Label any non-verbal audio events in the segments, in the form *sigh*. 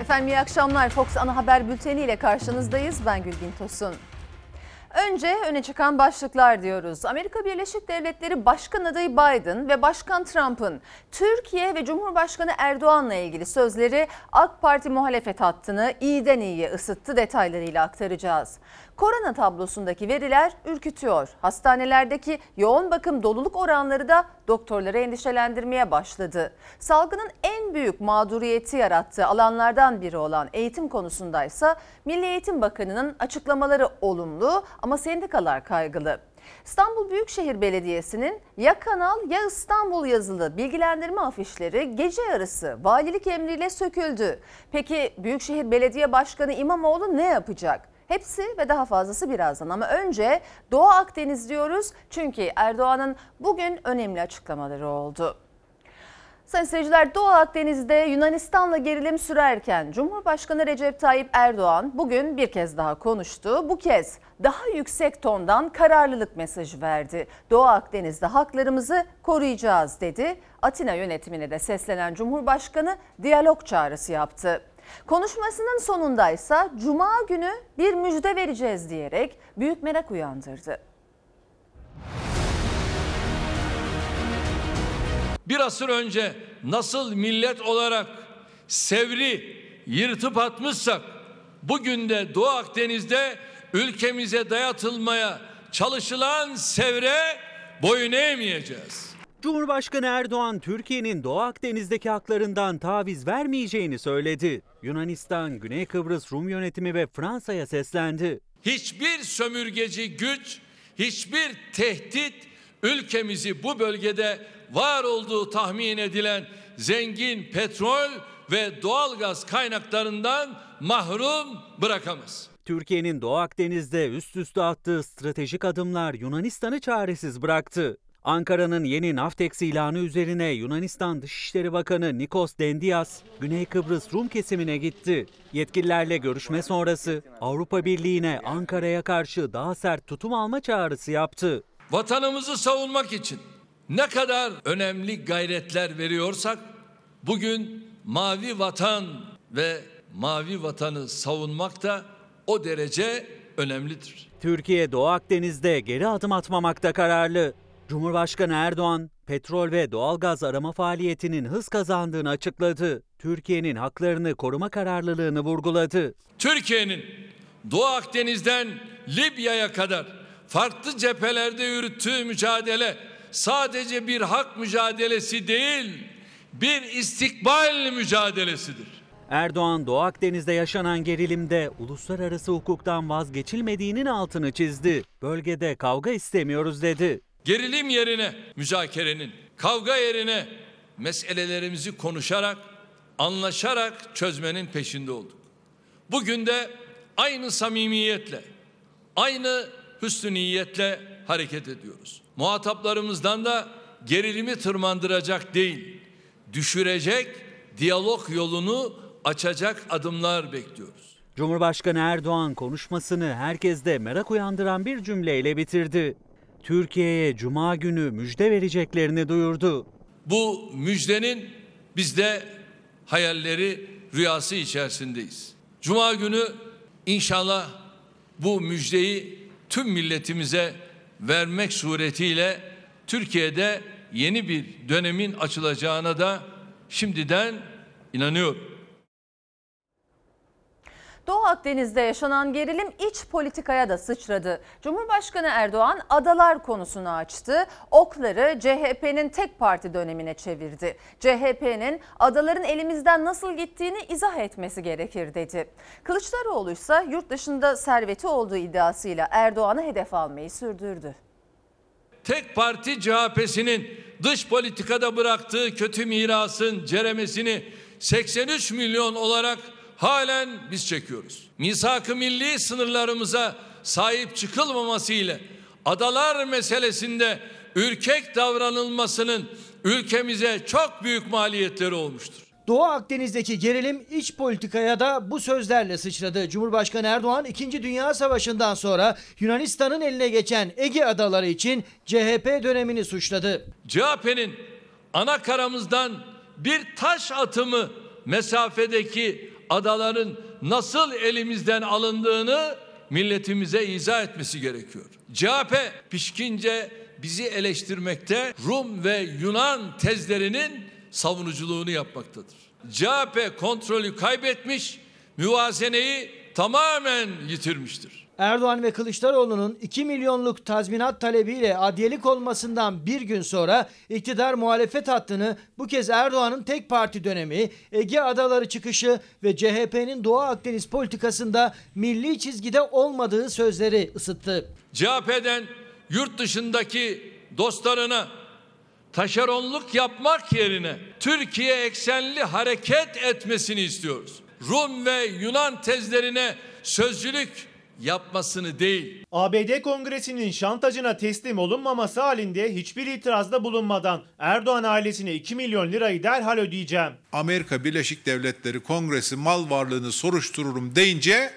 Efendim iyi akşamlar. Fox Ana Haber Bülteni ile karşınızdayız. Ben Gülbin Tosun. Önce öne çıkan başlıklar diyoruz. Amerika Birleşik Devletleri Başkan adayı Biden ve Başkan Trump'ın Türkiye ve Cumhurbaşkanı Erdoğan'la ilgili sözleri AK Parti muhalefet hattını iyiden iyiye ısıttı detaylarıyla aktaracağız. Korona tablosundaki veriler ürkütüyor. Hastanelerdeki yoğun bakım doluluk oranları da doktorları endişelendirmeye başladı. Salgının en büyük mağduriyeti yarattığı alanlardan biri olan eğitim konusundaysa Milli Eğitim Bakanı'nın açıklamaları olumlu ama sendikalar kaygılı. İstanbul Büyükşehir Belediyesi'nin ya Kanal ya İstanbul yazılı bilgilendirme afişleri gece yarısı valilik emriyle söküldü. Peki Büyükşehir Belediye Başkanı İmamoğlu ne yapacak? Hepsi ve daha fazlası birazdan ama önce Doğu Akdeniz diyoruz çünkü Erdoğan'ın bugün önemli açıklamaları oldu. Sayın seyirciler Doğu Akdeniz'de Yunanistan'la gerilim sürerken Cumhurbaşkanı Recep Tayyip Erdoğan bugün bir kez daha konuştu. Bu kez daha yüksek tondan kararlılık mesajı verdi. Doğu Akdeniz'de haklarımızı koruyacağız dedi. Atina yönetimine de seslenen Cumhurbaşkanı diyalog çağrısı yaptı. Konuşmasının sonundaysa Cuma günü bir müjde vereceğiz diyerek büyük merak uyandırdı. bir asır önce nasıl millet olarak Sevri yırtıp atmışsak bugün de Doğu Akdeniz'de ülkemize dayatılmaya çalışılan sevre boyun eğmeyeceğiz. Cumhurbaşkanı Erdoğan Türkiye'nin Doğu Akdeniz'deki haklarından taviz vermeyeceğini söyledi. Yunanistan, Güney Kıbrıs Rum yönetimi ve Fransa'ya seslendi. Hiçbir sömürgeci güç, hiçbir tehdit ülkemizi bu bölgede var olduğu tahmin edilen zengin petrol ve doğalgaz kaynaklarından mahrum bırakamaz. Türkiye'nin Doğu Akdeniz'de üst üste attığı stratejik adımlar Yunanistan'ı çaresiz bıraktı. Ankara'nın yeni Naftex ilanı üzerine Yunanistan Dışişleri Bakanı Nikos Dendias, Güney Kıbrıs Rum kesimine gitti. Yetkililerle görüşme sonrası Avrupa Birliği'ne Ankara'ya karşı daha sert tutum alma çağrısı yaptı. Vatanımızı savunmak için ne kadar önemli gayretler veriyorsak bugün mavi vatan ve mavi vatanı savunmak da o derece önemlidir. Türkiye Doğu Akdeniz'de geri adım atmamakta kararlı. Cumhurbaşkanı Erdoğan, petrol ve doğalgaz arama faaliyetinin hız kazandığını açıkladı. Türkiye'nin haklarını koruma kararlılığını vurguladı. Türkiye'nin Doğu Akdeniz'den Libya'ya kadar farklı cephelerde yürüttüğü mücadele sadece bir hak mücadelesi değil, bir istikbal mücadelesidir. Erdoğan Doğu Akdeniz'de yaşanan gerilimde uluslararası hukuktan vazgeçilmediğinin altını çizdi. Bölgede kavga istemiyoruz dedi. Gerilim yerine müzakerenin, kavga yerine meselelerimizi konuşarak, anlaşarak çözmenin peşinde olduk. Bugün de aynı samimiyetle, aynı hüsnü niyetle hareket ediyoruz. Muhataplarımızdan da gerilimi tırmandıracak değil, düşürecek diyalog yolunu açacak adımlar bekliyoruz. Cumhurbaşkanı Erdoğan konuşmasını herkeste merak uyandıran bir cümleyle bitirdi. Türkiye'ye cuma günü müjde vereceklerini duyurdu. Bu müjdenin biz de hayalleri, rüyası içerisindeyiz. Cuma günü inşallah bu müjdeyi tüm milletimize vermek suretiyle Türkiye'de yeni bir dönemin açılacağına da şimdiden inanıyorum. Doğu Akdeniz'de yaşanan gerilim iç politikaya da sıçradı. Cumhurbaşkanı Erdoğan adalar konusunu açtı. Okları CHP'nin tek parti dönemine çevirdi. CHP'nin adaların elimizden nasıl gittiğini izah etmesi gerekir dedi. Kılıçdaroğlu ise yurt dışında serveti olduğu iddiasıyla Erdoğan'ı hedef almayı sürdürdü. Tek parti CHP'sinin dış politikada bıraktığı kötü mirasın ceremesini 83 milyon olarak halen biz çekiyoruz. Misak-ı milli sınırlarımıza sahip çıkılmaması ile adalar meselesinde ürkek davranılmasının ülkemize çok büyük maliyetleri olmuştur. Doğu Akdeniz'deki gerilim iç politikaya da bu sözlerle sıçradı. Cumhurbaşkanı Erdoğan 2. Dünya Savaşı'ndan sonra Yunanistan'ın eline geçen Ege adaları için CHP dönemini suçladı. CHP'nin ana karamızdan bir taş atımı mesafedeki adaların nasıl elimizden alındığını milletimize izah etmesi gerekiyor. CHP pişkince bizi eleştirmekte, Rum ve Yunan tezlerinin savunuculuğunu yapmaktadır. CHP kontrolü kaybetmiş, müvazeneyi tamamen yitirmiştir. Erdoğan ve Kılıçdaroğlu'nun 2 milyonluk tazminat talebiyle adliyelik olmasından bir gün sonra iktidar muhalefet hattını bu kez Erdoğan'ın tek parti dönemi, Ege Adaları çıkışı ve CHP'nin Doğu Akdeniz politikasında milli çizgide olmadığı sözleri ısıttı. CHP'den yurt dışındaki dostlarına taşeronluk yapmak yerine Türkiye eksenli hareket etmesini istiyoruz. Rum ve Yunan tezlerine sözcülük yapmasını değil. ABD Kongresi'nin şantajına teslim olunmaması halinde hiçbir itirazda bulunmadan Erdoğan ailesine 2 milyon lirayı derhal ödeyeceğim. Amerika Birleşik Devletleri Kongresi mal varlığını soruştururum deyince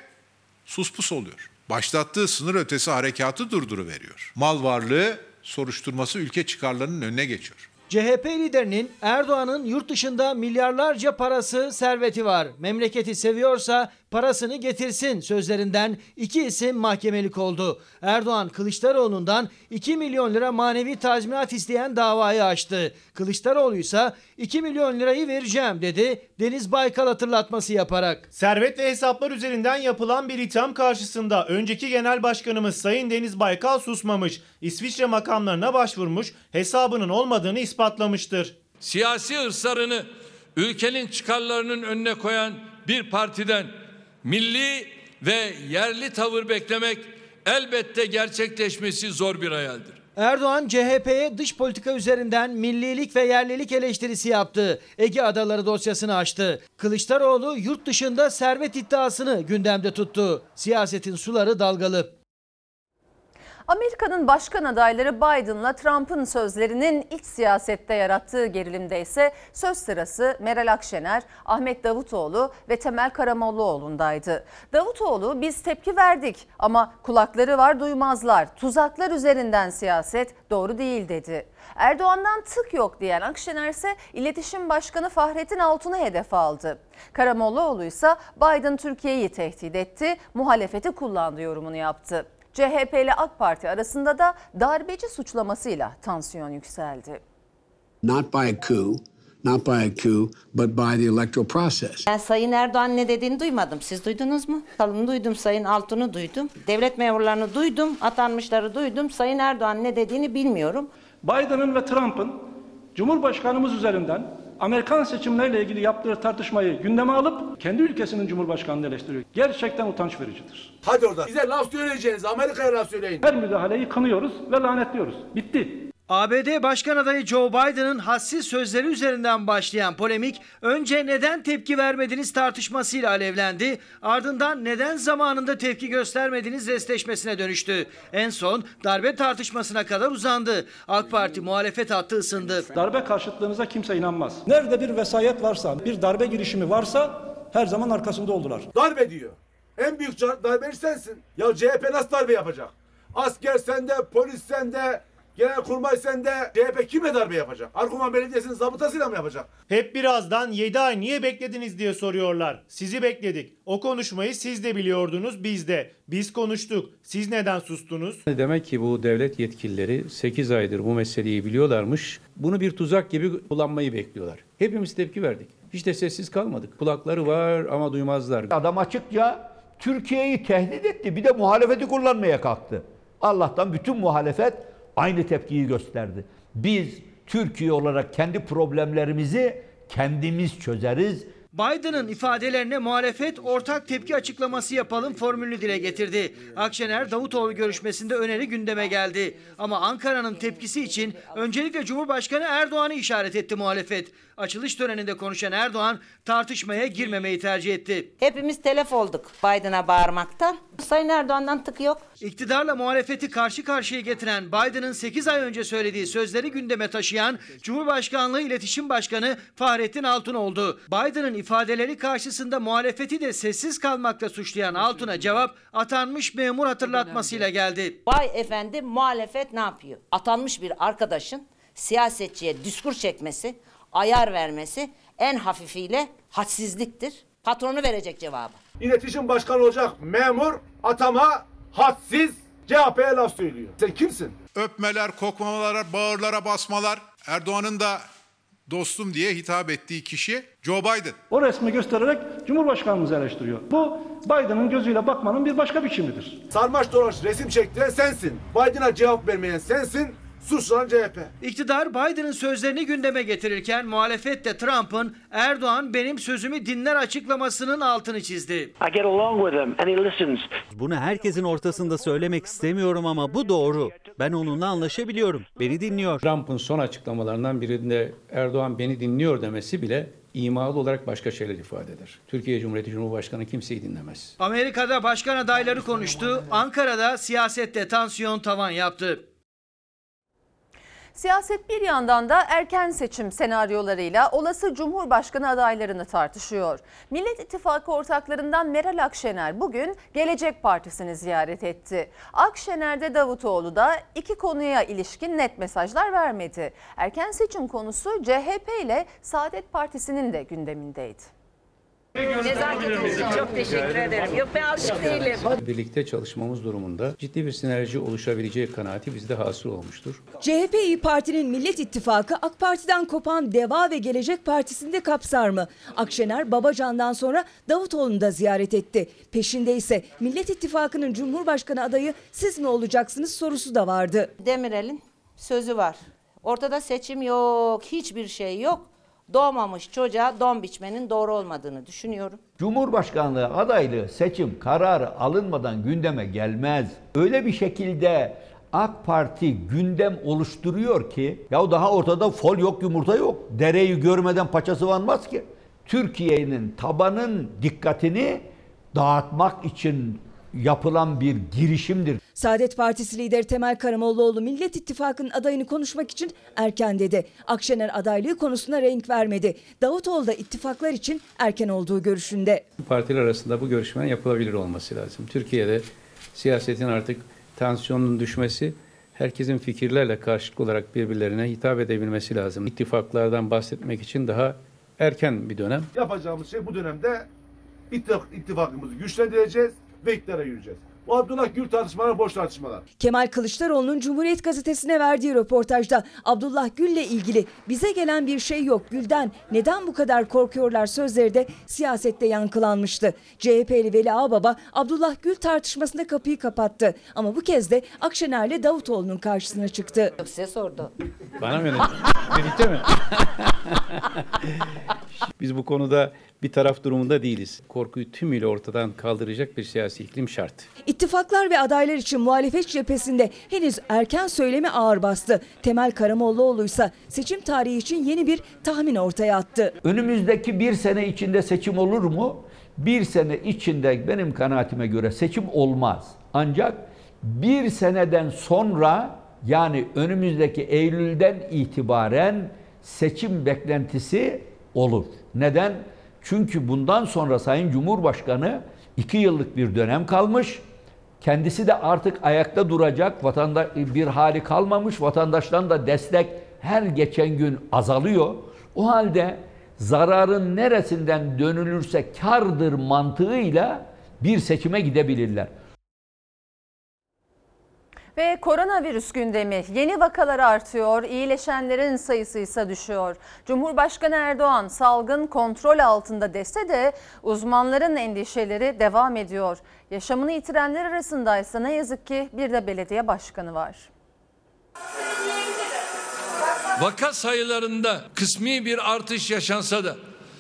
suspus oluyor. Başlattığı sınır ötesi harekatı durduruveriyor. Mal varlığı soruşturması ülke çıkarlarının önüne geçiyor. CHP liderinin Erdoğan'ın yurt dışında milyarlarca parası, serveti var. Memleketi seviyorsa parasını getirsin sözlerinden iki isim mahkemelik oldu. Erdoğan Kılıçdaroğlu'ndan 2 milyon lira manevi tazminat isteyen davayı açtı. Kılıçdaroğlu ise 2 milyon lirayı vereceğim dedi. Deniz Baykal hatırlatması yaparak. Servet ve hesaplar üzerinden yapılan bir itham karşısında önceki genel başkanımız Sayın Deniz Baykal susmamış, İsviçre makamlarına başvurmuş, hesabının olmadığını ispatlamıştır. Siyasi hırslarını ülkenin çıkarlarının önüne koyan bir partiden milli ve yerli tavır beklemek elbette gerçekleşmesi zor bir hayaldir. Erdoğan CHP'ye dış politika üzerinden millilik ve yerlilik eleştirisi yaptı. Ege Adaları dosyasını açtı. Kılıçdaroğlu yurt dışında servet iddiasını gündemde tuttu. Siyasetin suları dalgalı. Amerika'nın başkan adayları Biden'la Trump'ın sözlerinin iç siyasette yarattığı gerilimde ise söz sırası Meral Akşener, Ahmet Davutoğlu ve Temel Karamollaoğlu'ndaydı. Davutoğlu biz tepki verdik ama kulakları var duymazlar. Tuzaklar üzerinden siyaset doğru değil dedi. Erdoğan'dan tık yok diyen Akşener ise İletişim Başkanı Fahrettin Altun'u hedef aldı. Karamollaoğlu ise Biden Türkiye'yi tehdit etti, muhalefeti kullandı yorumunu yaptı. CHP ile AK Parti arasında da darbeci suçlamasıyla tansiyon yükseldi. not by a coup, not by a coup, but by the electoral process. Ben Sayın Erdoğan ne dediğini duymadım. Siz duydunuz mu? Kalın duydum, Sayın Altun'u duydum. Devlet memurlarını duydum, atanmışları duydum. Sayın Erdoğan ne dediğini bilmiyorum. Biden'ın ve Trump'ın Cumhurbaşkanımız üzerinden Amerikan seçimleriyle ilgili yaptığı tartışmayı gündeme alıp kendi ülkesinin Cumhurbaşkanı'nı eleştiriyor. Gerçekten utanç vericidir. Hadi oradan. Bize laf söyleyeceğiniz Amerika'ya laf söyleyin. Her müdahaleyi kınıyoruz ve lanetliyoruz. Bitti. ABD Başkan adayı Joe Biden'ın hassiz sözleri üzerinden başlayan polemik önce neden tepki vermediniz tartışmasıyla alevlendi. Ardından neden zamanında tepki göstermediniz restleşmesine dönüştü. En son darbe tartışmasına kadar uzandı. AK Parti muhalefet hattı ısındı. Darbe karşıtlığınıza kimse inanmaz. Nerede bir vesayet varsa, bir darbe girişimi varsa her zaman arkasında oldular. Darbe diyor. En büyük darbeci sensin. Ya CHP nasıl darbe yapacak? Asker sende, polis sende, genelkurmay sende. CHP kime darbe yapacak? Arkuman Belediyesi'nin zabıtasıyla mı yapacak? Hep birazdan 7 ay niye beklediniz diye soruyorlar. Sizi bekledik. O konuşmayı siz de biliyordunuz biz de. Biz konuştuk. Siz neden sustunuz? Demek ki bu devlet yetkilileri 8 aydır bu meseleyi biliyorlarmış. Bunu bir tuzak gibi kullanmayı bekliyorlar. Hepimiz tepki verdik. Hiç de sessiz kalmadık. Kulakları var ama duymazlar. Adam açıkça Türkiye'yi tehdit etti. Bir de muhalefeti kullanmaya kalktı. Allah'tan bütün muhalefet aynı tepkiyi gösterdi. Biz Türkiye olarak kendi problemlerimizi kendimiz çözeriz. Biden'ın ifadelerine muhalefet ortak tepki açıklaması yapalım formülünü dile getirdi. Akşener Davutoğlu görüşmesinde öneri gündeme geldi. Ama Ankara'nın tepkisi için öncelikle Cumhurbaşkanı Erdoğan'ı işaret etti muhalefet. Açılış töreninde konuşan Erdoğan tartışmaya girmemeyi tercih etti. Hepimiz telef olduk Biden'a bağırmaktan. Sayın Erdoğan'dan tık yok. İktidarla muhalefeti karşı karşıya getiren Biden'ın 8 ay önce söylediği sözleri gündeme taşıyan Cumhurbaşkanlığı İletişim Başkanı Fahrettin Altun oldu. Biden'ın ifadeleri karşısında muhalefeti de sessiz kalmakla suçlayan Altun'a cevap atanmış memur hatırlatmasıyla geldi. Vay efendim muhalefet ne yapıyor? Atanmış bir arkadaşın siyasetçiye diskur çekmesi, ayar vermesi en hafifiyle hadsizliktir. Patronu verecek cevabı. İletişim başkanı olacak memur atama hadsiz CHP'ye laf söylüyor. Sen kimsin? Öpmeler, kokmamalar, bağırlara basmalar. Erdoğan'ın da dostum diye hitap ettiği kişi Joe Biden. O resmi göstererek Cumhurbaşkanımızı eleştiriyor. Bu Biden'ın gözüyle bakmanın bir başka biçimidir. Sarmaş dolaş resim çektiren sensin. Biden'a cevap vermeyen sensin. Suçlanan CHP. İktidar Biden'ın sözlerini gündeme getirirken muhalefet de Trump'ın Erdoğan benim sözümü dinler açıklamasının altını çizdi. Bunu herkesin ortasında söylemek istemiyorum ama bu doğru. Ben onunla anlaşabiliyorum. Beni dinliyor. Trump'ın son açıklamalarından birinde Erdoğan beni dinliyor demesi bile imalı olarak başka şeyler ifade eder. Türkiye Cumhuriyeti Cumhurbaşkanı kimseyi dinlemez. Amerika'da başkan adayları konuştu. Ankara'da siyasette tansiyon tavan yaptı. Siyaset bir yandan da erken seçim senaryolarıyla olası Cumhurbaşkanı adaylarını tartışıyor. Millet İttifakı ortaklarından Meral Akşener bugün Gelecek Partisi'ni ziyaret etti. Akşener'de Davutoğlu da iki konuya ilişkin net mesajlar vermedi. Erken seçim konusu CHP ile Saadet Partisi'nin de gündemindeydi. Nezaketiniz için çok teşekkür ederim. Yok ben alışık değilim. Birlikte çalışmamız durumunda ciddi bir sinerji oluşabileceği kanaati bizde hasıl olmuştur. CHP İYİ Parti'nin Millet İttifakı AK Parti'den kopan Deva ve Gelecek Partisi'nde kapsar mı? Akşener Babacan'dan sonra Davutoğlu'nu da ziyaret etti. Peşinde ise Millet İttifakı'nın Cumhurbaşkanı adayı siz mi olacaksınız sorusu da vardı. Demirel'in sözü var. Ortada seçim yok, hiçbir şey yok. Doğmamış çocuğa don biçmenin doğru olmadığını düşünüyorum. Cumhurbaşkanlığı adaylığı seçim kararı alınmadan gündeme gelmez. Öyle bir şekilde AK Parti gündem oluşturuyor ki ya daha ortada fol yok yumurta yok. Dereyi görmeden paçası vanmaz ki. Türkiye'nin tabanın dikkatini dağıtmak için yapılan bir girişimdir. Saadet Partisi lideri Temel Karamollaoğlu Millet İttifakı'nın adayını konuşmak için erken dedi. Akşener adaylığı konusuna renk vermedi. Davutoğlu da ittifaklar için erken olduğu görüşünde. Partiler arasında bu görüşmenin yapılabilir olması lazım. Türkiye'de siyasetin artık tansiyonun düşmesi, herkesin fikirlerle karşılıklı olarak birbirlerine hitap edebilmesi lazım. İttifaklardan bahsetmek için daha erken bir dönem. Yapacağımız şey bu dönemde ittifak, ittifakımızı güçlendireceğiz ve iktidara yürüyeceğiz. Bu Abdullah Gül tartışmalar boş tartışmalar. Kemal Kılıçdaroğlu'nun Cumhuriyet Gazetesi'ne verdiği röportajda Abdullah Gül'le ilgili bize gelen bir şey yok Gül'den neden bu kadar korkuyorlar sözleri de siyasette yankılanmıştı. CHP'li Veli Ağbaba Abdullah Gül tartışmasında kapıyı kapattı ama bu kez de Akşener'le Davutoğlu'nun karşısına çıktı. Size sordu. Bana mı? *laughs* Birlikte mi? Biz bu konuda bir taraf durumunda değiliz. Korkuyu tümüyle ortadan kaldıracak bir siyasi iklim şart. İttifaklar ve adaylar için muhalefet cephesinde henüz erken söylemi ağır bastı. Temel Karamollaoğlu ise seçim tarihi için yeni bir tahmin ortaya attı. Önümüzdeki bir sene içinde seçim olur mu? Bir sene içinde benim kanaatime göre seçim olmaz. Ancak bir seneden sonra yani önümüzdeki Eylül'den itibaren seçim beklentisi olur. Neden? Çünkü bundan sonra Sayın Cumhurbaşkanı iki yıllık bir dönem kalmış. Kendisi de artık ayakta duracak vatandaş bir hali kalmamış. Vatandaştan da destek her geçen gün azalıyor. O halde zararın neresinden dönülürse kardır mantığıyla bir seçime gidebilirler. Ve koronavirüs gündemi yeni vakalar artıyor, iyileşenlerin sayısı ise düşüyor. Cumhurbaşkanı Erdoğan salgın kontrol altında dese de uzmanların endişeleri devam ediyor. Yaşamını yitirenler arasında ise ne yazık ki bir de belediye başkanı var. Vaka sayılarında kısmi bir artış yaşansa da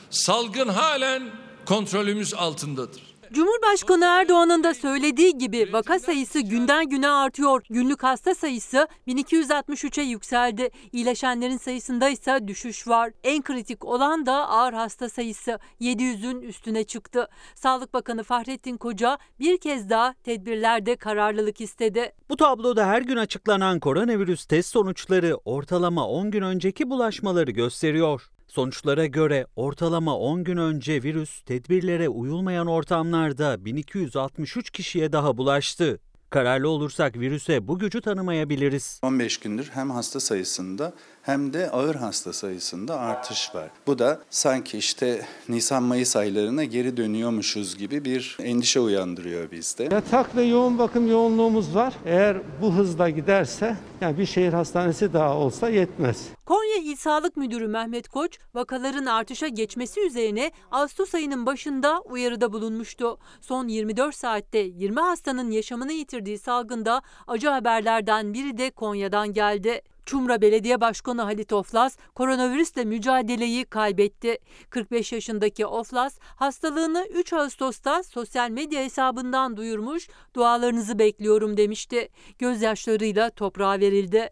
salgın halen kontrolümüz altındadır. Cumhurbaşkanı Erdoğan'ın da söylediği gibi vaka sayısı günden güne artıyor. Günlük hasta sayısı 1263'e yükseldi. İyileşenlerin sayısında ise düşüş var. En kritik olan da ağır hasta sayısı 700'ün üstüne çıktı. Sağlık Bakanı Fahrettin Koca bir kez daha tedbirlerde kararlılık istedi. Bu tabloda her gün açıklanan koronavirüs test sonuçları ortalama 10 gün önceki bulaşmaları gösteriyor. Sonuçlara göre ortalama 10 gün önce virüs tedbirlere uyulmayan ortamlarda 1263 kişiye daha bulaştı. Kararlı olursak virüse bu gücü tanımayabiliriz. 15 gündür hem hasta sayısında hem de ağır hasta sayısında artış var. Bu da sanki işte Nisan-Mayıs aylarına geri dönüyormuşuz gibi bir endişe uyandırıyor bizde. Yatak ve yoğun bakım yoğunluğumuz var. Eğer bu hızla giderse yani bir şehir hastanesi daha olsa yetmez. Konya İl Sağlık Müdürü Mehmet Koç, vakaların artışa geçmesi üzerine Ağustos ayının başında uyarıda bulunmuştu. Son 24 saatte 20 hastanın yaşamını yitirdiği salgında acı haberlerden biri de Konya'dan geldi. Çumra Belediye Başkanı Halit Oflas koronavirüsle mücadeleyi kaybetti. 45 yaşındaki Oflas hastalığını 3 Ağustos'ta sosyal medya hesabından duyurmuş, dualarınızı bekliyorum demişti. Gözyaşlarıyla toprağa verildi.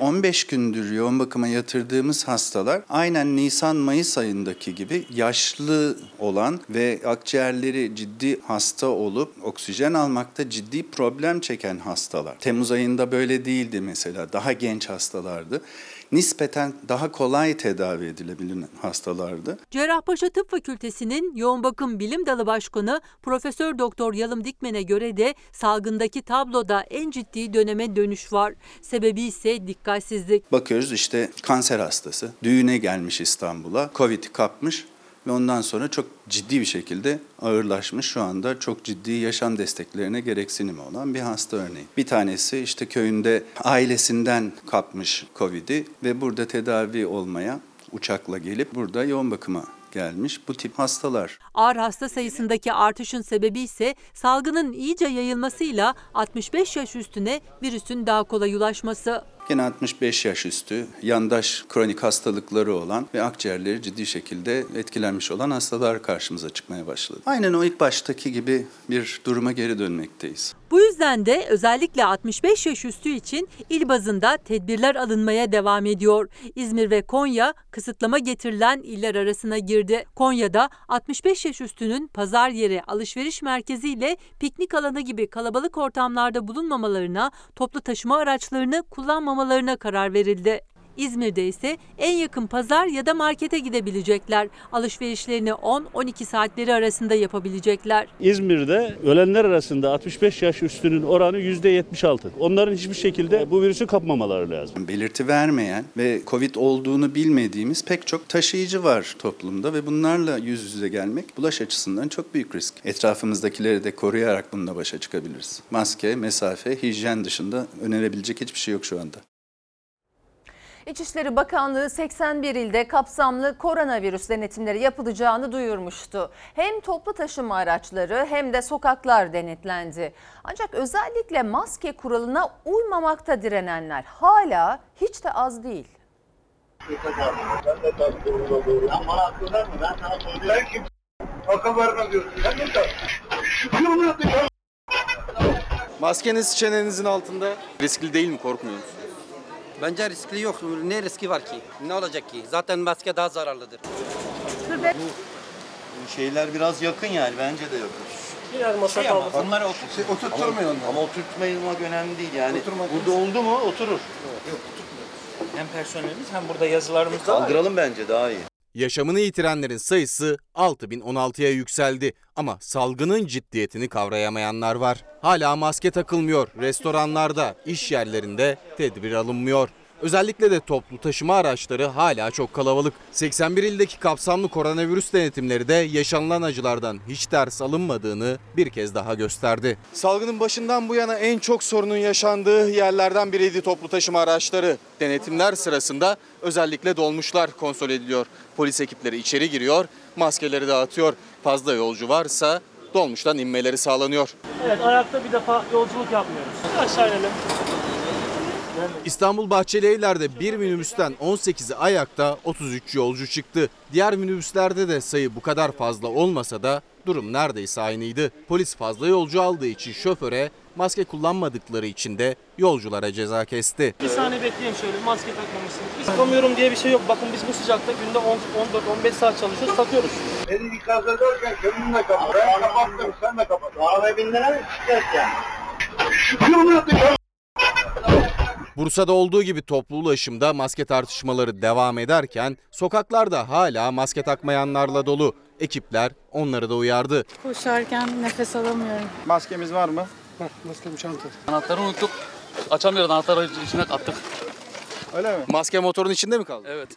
15 gündür yoğun bakıma yatırdığımız hastalar aynen Nisan-Mayıs ayındaki gibi yaşlı olan ve akciğerleri ciddi hasta olup oksijen almakta ciddi problem çeken hastalar. Temmuz ayında böyle değildi mesela. Daha genç hastalardı. Nispeten daha kolay tedavi edilebilen hastalardı. Cerrahpaşa Tıp Fakültesi'nin Yoğun Bakım Bilim Dalı Başkanı Profesör Doktor Yalım Dikmen'e göre de salgındaki tabloda en ciddi döneme dönüş var. Sebebi ise dikkatsizlik. Bakıyoruz işte kanser hastası düğüne gelmiş İstanbul'a, Covid kapmış ve ondan sonra çok ciddi bir şekilde ağırlaşmış şu anda çok ciddi yaşam desteklerine gereksinimi olan bir hasta örneği. Bir tanesi işte köyünde ailesinden kapmış Covid'i ve burada tedavi olmaya uçakla gelip burada yoğun bakıma gelmiş bu tip hastalar. Ağır hasta sayısındaki artışın sebebi ise salgının iyice yayılmasıyla 65 yaş üstüne virüsün daha kolay ulaşması. Gene 65 yaş üstü, yandaş kronik hastalıkları olan ve akciğerleri ciddi şekilde etkilenmiş olan hastalar karşımıza çıkmaya başladı. Aynen o ilk baştaki gibi bir duruma geri dönmekteyiz. Bu yüzden de özellikle 65 yaş üstü için il bazında tedbirler alınmaya devam ediyor. İzmir ve Konya kısıtlama getirilen iller arasına girdi. Konya'da 65 yaş üstünün pazar yeri, alışveriş merkezi ile piknik alanı gibi kalabalık ortamlarda bulunmamalarına, toplu taşıma araçlarını kullanmamalarına karar verildi. İzmir'de ise en yakın pazar ya da markete gidebilecekler. Alışverişlerini 10-12 saatleri arasında yapabilecekler. İzmir'de ölenler arasında 65 yaş üstünün oranı %76. Onların hiçbir şekilde bu virüsü kapmamaları lazım. Belirti vermeyen ve Covid olduğunu bilmediğimiz pek çok taşıyıcı var toplumda ve bunlarla yüz yüze gelmek bulaş açısından çok büyük risk. Etrafımızdakileri de koruyarak bununla başa çıkabiliriz. Maske, mesafe, hijyen dışında önerebilecek hiçbir şey yok şu anda. İçişleri Bakanlığı 81 ilde kapsamlı koronavirüs denetimleri yapılacağını duyurmuştu. Hem toplu taşıma araçları hem de sokaklar denetlendi. Ancak özellikle maske kuralına uymamakta direnenler hala hiç de az değil. Diyorsun. Maskeniz çenenizin altında. Riskli değil mi korkmuyor musunuz? Bence riskli yok. Ne riski var ki? Ne olacak ki? Zaten maske daha zararlıdır. Bu şeyler biraz yakın yani bence de yakın. Biraz masa Şey ama kaldı. onları otur, oturtturmuyor ama, ama oturtmayılmak önemli değil yani. Burada oldu mu oturur. Hem personelimiz hem burada yazılarımız da var. Kaldıralım bence daha iyi. Yaşamını yitirenlerin sayısı 6016'ya yükseldi ama salgının ciddiyetini kavrayamayanlar var. Hala maske takılmıyor, restoranlarda, iş yerlerinde tedbir alınmıyor. Özellikle de toplu taşıma araçları hala çok kalabalık. 81 ildeki kapsamlı koronavirüs denetimleri de yaşanılan acılardan hiç ders alınmadığını bir kez daha gösterdi. Salgının başından bu yana en çok sorunun yaşandığı yerlerden biriydi toplu taşıma araçları. Denetimler sırasında özellikle dolmuşlar kontrol ediliyor. Polis ekipleri içeri giriyor, maskeleri dağıtıyor. Fazla yolcu varsa dolmuştan inmeleri sağlanıyor. Evet ayakta bir defa yolculuk yapmıyoruz. Aşağı inelim. İstanbul Bahçelievler'de bir minibüsten 18'i ayakta 33 yolcu çıktı. Diğer minibüslerde de sayı bu kadar fazla olmasa da durum neredeyse aynıydı. Polis fazla yolcu aldığı için şoföre, maske kullanmadıkları için de yolculara ceza kesti. Bir saniye bekleyin şöyle maske takmamışsınız. Biz Sıkamıyorum diye bir şey yok. Bakın biz bu sıcakta günde 14-15 saat çalışıyoruz takıyoruz. Beni ikaz ederken kendin de kapat. Ben kapattım sen de kapat. Arabaya bindiler mi? Şikayet yani. Şükür Bursa'da olduğu gibi toplu ulaşımda maske tartışmaları devam ederken sokaklarda hala maske takmayanlarla dolu. Ekipler onları da uyardı. Koşarken nefes alamıyorum. Maskemiz var mı? Var maskem çanta. Anahtarı unuttuk. Açamıyoruz anahtarı içine attık. Öyle mi? Maske motorun içinde mi kaldı? Evet.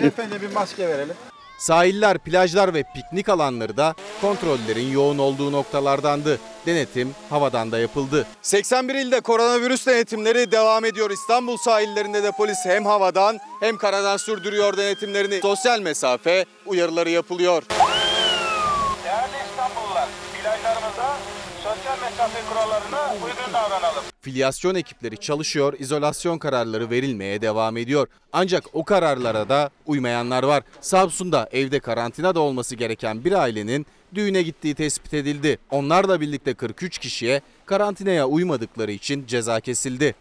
Beyefendi bir maske verelim. Sahiller, plajlar ve piknik alanları da kontrollerin yoğun olduğu noktalardandı. Denetim havadan da yapıldı. 81 ilde koronavirüs denetimleri devam ediyor. İstanbul sahillerinde de polis hem havadan hem karadan sürdürüyor denetimlerini. Sosyal mesafe uyarıları yapılıyor. Değerli İstanbullular, plajlarımızda sosyal mesafe kurallarına uygun davranalım. Filyasyon ekipleri çalışıyor, izolasyon kararları verilmeye devam ediyor. Ancak o kararlara da uymayanlar var. Samsun'da evde karantinada olması gereken bir ailenin düğüne gittiği tespit edildi. Onlarla birlikte 43 kişiye karantinaya uymadıkları için ceza kesildi.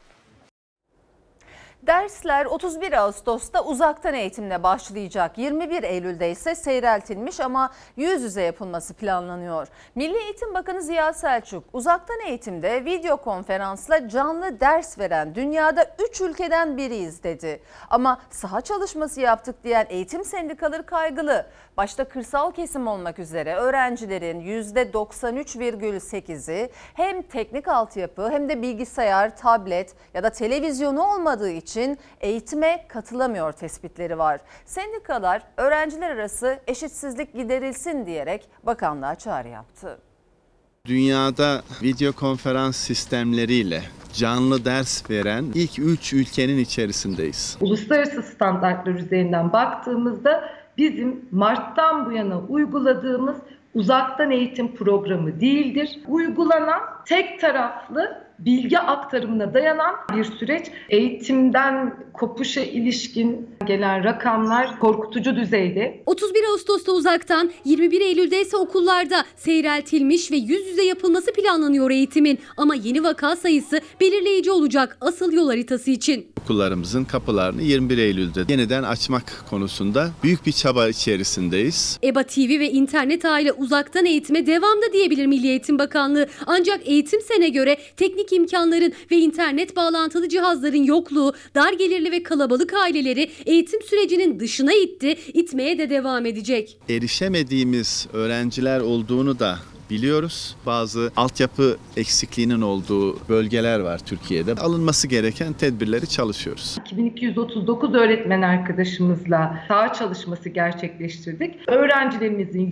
Dersler 31 Ağustos'ta uzaktan eğitimle başlayacak. 21 Eylül'de ise seyreltilmiş ama yüz yüze yapılması planlanıyor. Milli Eğitim Bakanı Ziya Selçuk uzaktan eğitimde video konferansla canlı ders veren dünyada 3 ülkeden biriyiz dedi. Ama saha çalışması yaptık diyen eğitim sendikaları kaygılı. Başta kırsal kesim olmak üzere öğrencilerin %93,8'i hem teknik altyapı hem de bilgisayar, tablet ya da televizyonu olmadığı için eğitime katılamıyor tespitleri var. Sendikalar öğrenciler arası eşitsizlik giderilsin diyerek bakanlığa çağrı yaptı. Dünyada video konferans sistemleriyle canlı ders veren ilk 3 ülkenin içerisindeyiz. Uluslararası standartlar üzerinden baktığımızda bizim Mart'tan bu yana uyguladığımız uzaktan eğitim programı değildir. Uygulanan tek taraflı bilgi aktarımına dayanan bir süreç. Eğitimden kopuşa ilişkin gelen rakamlar korkutucu düzeyde. 31 Ağustos'ta uzaktan, 21 Eylül'de ise okullarda seyreltilmiş ve yüz yüze yapılması planlanıyor eğitimin. Ama yeni vaka sayısı belirleyici olacak asıl yol haritası için. Okullarımızın kapılarını 21 Eylül'de yeniden açmak konusunda büyük bir çaba içerisindeyiz. EBA TV ve internet aile uzaktan eğitime devam da diyebilir Milli Eğitim Bakanlığı. Ancak eğitim sene göre teknik imkanların ve internet bağlantılı cihazların yokluğu, dar gelirli ve kalabalık aileleri eğitim sürecinin dışına itti, itmeye de devam edecek. Erişemediğimiz öğrenciler olduğunu da biliyoruz. Bazı altyapı eksikliğinin olduğu bölgeler var Türkiye'de. Alınması gereken tedbirleri çalışıyoruz. 2239 öğretmen arkadaşımızla saha çalışması gerçekleştirdik. Öğrencilerimizin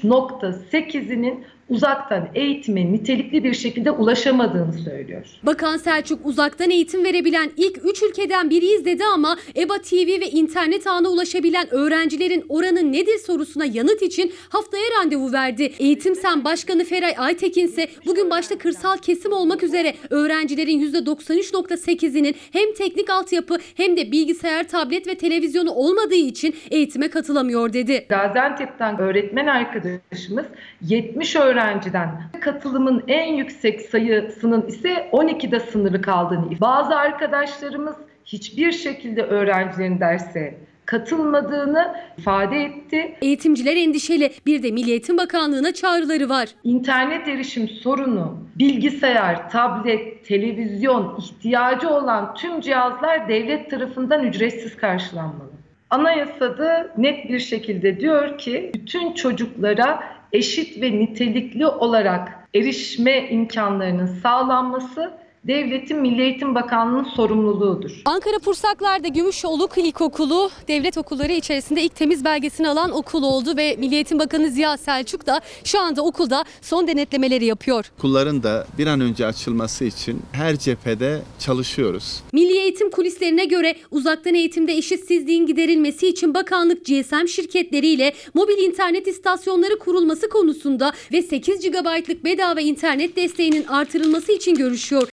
%93.8'inin uzaktan eğitime nitelikli bir şekilde ulaşamadığını söylüyor. Bakan Selçuk uzaktan eğitim verebilen ilk 3 ülkeden biriyiz dedi ama EBA TV ve internet ağına ulaşabilen öğrencilerin oranı nedir sorusuna yanıt için haftaya randevu verdi. Eğitim Sen Başkanı Feray Aytekin ise bugün başta kırsal kesim olmak üzere öğrencilerin %93.8'inin hem teknik altyapı hem de bilgisayar, tablet ve televizyonu olmadığı için eğitime katılamıyor dedi. Gaziantep'ten öğretmen arkadaşımız 70 öğrenciden katılımın en yüksek sayısının ise 12'de sınırlı kaldığını, bazı arkadaşlarımız hiçbir şekilde öğrencilerin derse katılmadığını ifade etti. Eğitimciler endişeli. Bir de Milli Eğitim Bakanlığı'na çağrıları var. İnternet erişim sorunu, bilgisayar, tablet, televizyon ihtiyacı olan tüm cihazlar devlet tarafından ücretsiz karşılanmalı. Anayasada net bir şekilde diyor ki bütün çocuklara eşit ve nitelikli olarak erişme imkanlarının sağlanması devletin Milli Eğitim Bakanlığı'nın sorumluluğudur. Ankara Pursaklar'da Gümüşoluk İlkokulu devlet okulları içerisinde ilk temiz belgesini alan okul oldu ve Milli Eğitim Bakanı Ziya Selçuk da şu anda okulda son denetlemeleri yapıyor. Okulların da bir an önce açılması için her cephede çalışıyoruz. Milli Eğitim kulislerine göre uzaktan eğitimde eşitsizliğin giderilmesi için bakanlık GSM şirketleriyle mobil internet istasyonları kurulması konusunda ve 8 GB'lık bedava internet desteğinin artırılması için görüşüyor.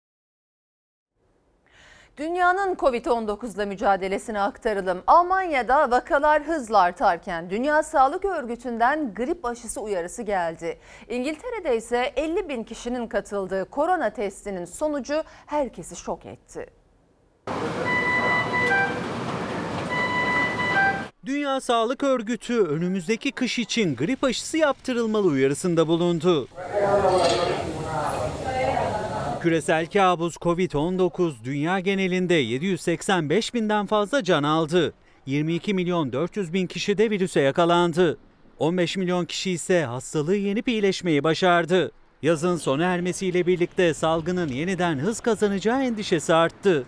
Dünyanın Covid-19 ile mücadelesine aktaralım. Almanya'da vakalar hızla artarken Dünya Sağlık Örgütü'nden grip aşısı uyarısı geldi. İngiltere'de ise 50 bin kişinin katıldığı korona testinin sonucu herkesi şok etti. Dünya Sağlık Örgütü önümüzdeki kış için grip aşısı yaptırılmalı uyarısında bulundu. Küresel kabus Covid-19 dünya genelinde 785 binden fazla can aldı. 22 milyon 400 bin kişi de virüse yakalandı. 15 milyon kişi ise hastalığı yenip iyileşmeyi başardı. Yazın sona ermesiyle birlikte salgının yeniden hız kazanacağı endişesi arttı.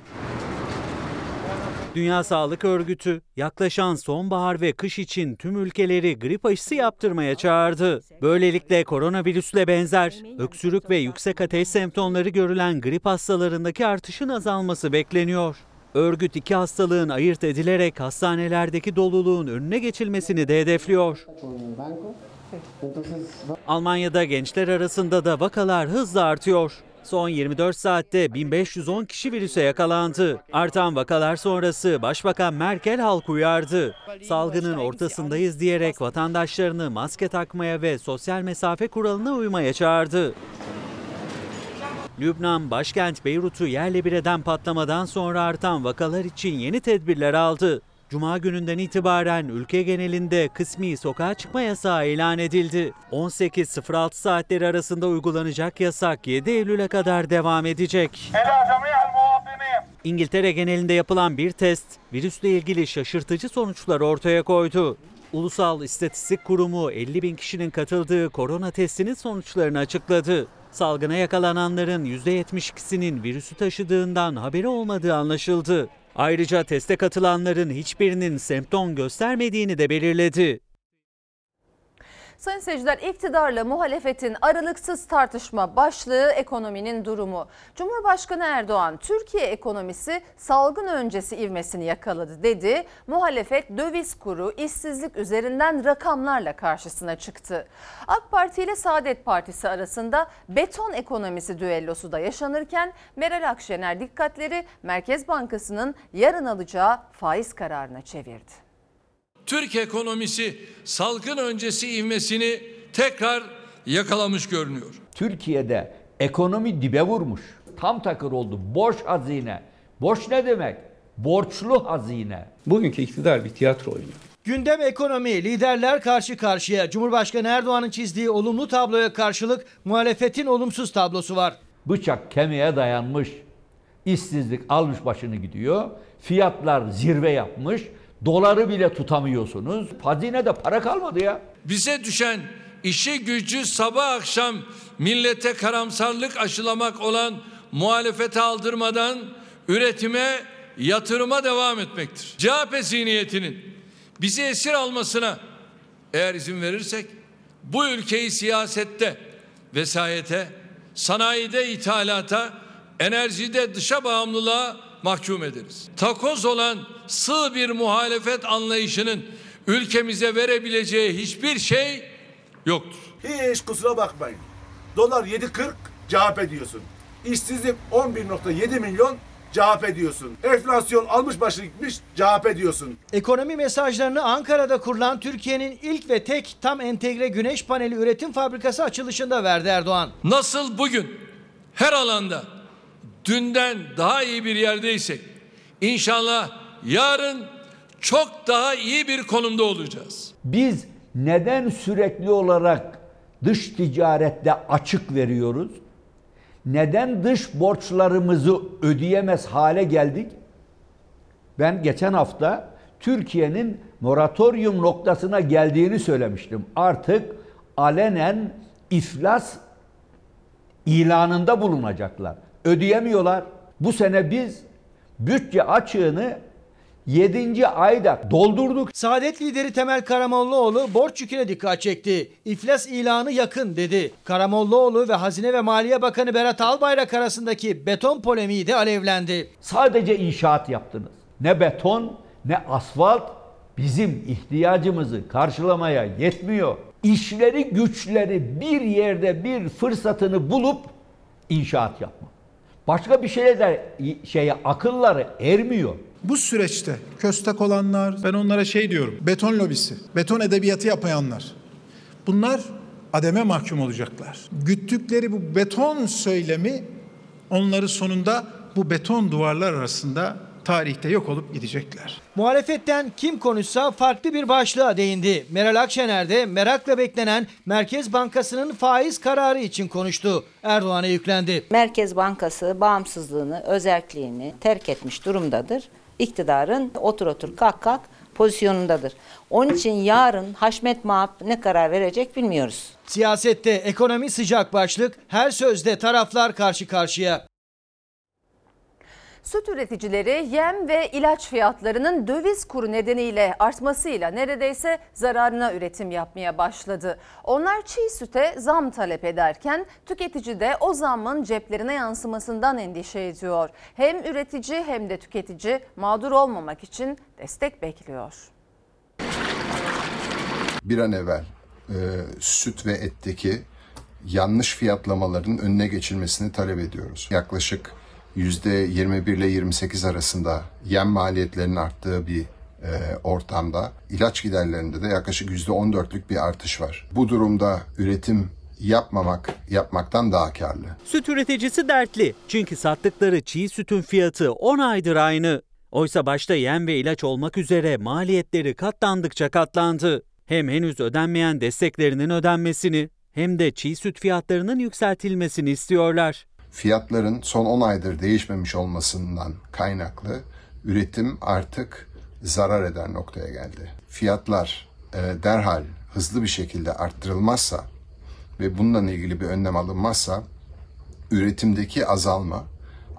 Dünya Sağlık Örgütü yaklaşan sonbahar ve kış için tüm ülkeleri grip aşısı yaptırmaya çağırdı. Böylelikle koronavirüsle benzer öksürük ve yüksek ateş semptomları görülen grip hastalarındaki artışın azalması bekleniyor. Örgüt iki hastalığın ayırt edilerek hastanelerdeki doluluğun önüne geçilmesini de hedefliyor. Almanya'da gençler arasında da vakalar hızla artıyor. Son 24 saatte 1510 kişi virüse yakalandı. Artan vakalar sonrası Başbakan Merkel halk uyardı. Salgının ortasındayız diyerek vatandaşlarını maske takmaya ve sosyal mesafe kuralına uymaya çağırdı. Lübnan başkent Beyrut'u yerle bir eden patlamadan sonra artan vakalar için yeni tedbirler aldı. Cuma gününden itibaren ülke genelinde kısmi sokağa çıkma yasağı ilan edildi. 18-06 saatleri arasında uygulanacak yasak 7 Eylül'e kadar devam edecek. İngiltere genelinde yapılan bir test virüsle ilgili şaşırtıcı sonuçlar ortaya koydu. Ulusal İstatistik Kurumu 50 bin kişinin katıldığı korona testinin sonuçlarını açıkladı. Salgına yakalananların %72'sinin virüsü taşıdığından haberi olmadığı anlaşıldı. Ayrıca teste katılanların hiçbirinin semptom göstermediğini de belirledi. Sayın seyirciler iktidarla muhalefetin aralıksız tartışma başlığı ekonominin durumu. Cumhurbaşkanı Erdoğan Türkiye ekonomisi salgın öncesi ivmesini yakaladı dedi. Muhalefet döviz kuru, işsizlik üzerinden rakamlarla karşısına çıktı. AK Parti ile Saadet Partisi arasında beton ekonomisi düellosu da yaşanırken Meral Akşener dikkatleri Merkez Bankası'nın yarın alacağı faiz kararına çevirdi. Türk ekonomisi salgın öncesi ivmesini tekrar yakalamış görünüyor. Türkiye'de ekonomi dibe vurmuş. Tam takır oldu. Boş hazine. Boş ne demek? Borçlu hazine. Bugünkü iktidar bir tiyatro oyunu. Gündem ekonomi, liderler karşı karşıya. Cumhurbaşkanı Erdoğan'ın çizdiği olumlu tabloya karşılık muhalefetin olumsuz tablosu var. Bıçak kemiğe dayanmış. İşsizlik almış başını gidiyor. Fiyatlar zirve yapmış. Doları bile tutamıyorsunuz. Hazinede para kalmadı ya. Bize düşen işi gücü sabah akşam millete karamsarlık aşılamak olan muhalefete aldırmadan üretime, yatırıma devam etmektir. CHP zihniyetinin bizi esir almasına eğer izin verirsek bu ülkeyi siyasette, vesayete, sanayide ithalata, enerjide dışa bağımlılığa mahkum ederiz. Takoz olan sığ bir muhalefet anlayışının ülkemize verebileceği hiçbir şey yoktur. Hiç kusura bakmayın. Dolar 7.40 CHP diyorsun. İşsizlik 11.7 milyon CHP diyorsun. Enflasyon almış başını gitmiş CHP diyorsun. Ekonomi mesajlarını Ankara'da kurulan Türkiye'nin ilk ve tek tam entegre güneş paneli üretim fabrikası açılışında verdi Erdoğan. Nasıl bugün her alanda dünden daha iyi bir yerdeysek inşallah yarın çok daha iyi bir konumda olacağız. Biz neden sürekli olarak dış ticarette açık veriyoruz? Neden dış borçlarımızı ödeyemez hale geldik? Ben geçen hafta Türkiye'nin moratorium noktasına geldiğini söylemiştim. Artık alenen iflas ilanında bulunacaklar. Ödeyemiyorlar. Bu sene biz bütçe açığını 7. ayda doldurduk. Saadet lideri Temel Karamollaoğlu borç yüküne dikkat çekti. İflas ilanı yakın dedi. Karamollaoğlu ve Hazine ve Maliye Bakanı Berat Albayrak arasındaki beton polemiği de alevlendi. Sadece inşaat yaptınız. Ne beton ne asfalt bizim ihtiyacımızı karşılamaya yetmiyor. İşleri güçleri bir yerde bir fırsatını bulup inşaat yapma. Başka bir şeye de şeye akılları ermiyor. Bu süreçte köstek olanlar, ben onlara şey diyorum, beton lobisi, beton edebiyatı yapayanlar. Bunlar ademe mahkum olacaklar. Güttükleri bu beton söylemi onları sonunda bu beton duvarlar arasında tarihte yok olup gidecekler. Muhalefetten kim konuşsa farklı bir başlığa değindi. Meral Akşener de merakla beklenen Merkez Bankası'nın faiz kararı için konuştu. Erdoğan'a yüklendi. Merkez Bankası bağımsızlığını, özelliğini terk etmiş durumdadır. İktidarın otur otur kalk kalk pozisyonundadır. Onun için yarın Haşmet Mahap ne karar verecek bilmiyoruz. Siyasette ekonomi sıcak başlık, her sözde taraflar karşı karşıya. Süt üreticileri yem ve ilaç fiyatlarının döviz kuru nedeniyle artmasıyla neredeyse zararına üretim yapmaya başladı. Onlar çiğ süte zam talep ederken tüketici de o zammın ceplerine yansımasından endişe ediyor. Hem üretici hem de tüketici mağdur olmamak için destek bekliyor. Bir an evvel e, süt ve etteki yanlış fiyatlamaların önüne geçilmesini talep ediyoruz. Yaklaşık %21 ile 28 arasında yem maliyetlerinin arttığı bir e, ortamda ilaç giderlerinde de yaklaşık %14'lük bir artış var. Bu durumda üretim yapmamak yapmaktan daha karlı. Süt üreticisi dertli çünkü sattıkları çiğ sütün fiyatı 10 aydır aynı. Oysa başta yem ve ilaç olmak üzere maliyetleri katlandıkça katlandı. Hem henüz ödenmeyen desteklerinin ödenmesini hem de çiğ süt fiyatlarının yükseltilmesini istiyorlar. Fiyatların son 10 aydır değişmemiş olmasından kaynaklı üretim artık zarar eder noktaya geldi. Fiyatlar e, derhal hızlı bir şekilde arttırılmazsa ve bununla ilgili bir önlem alınmazsa üretimdeki azalma,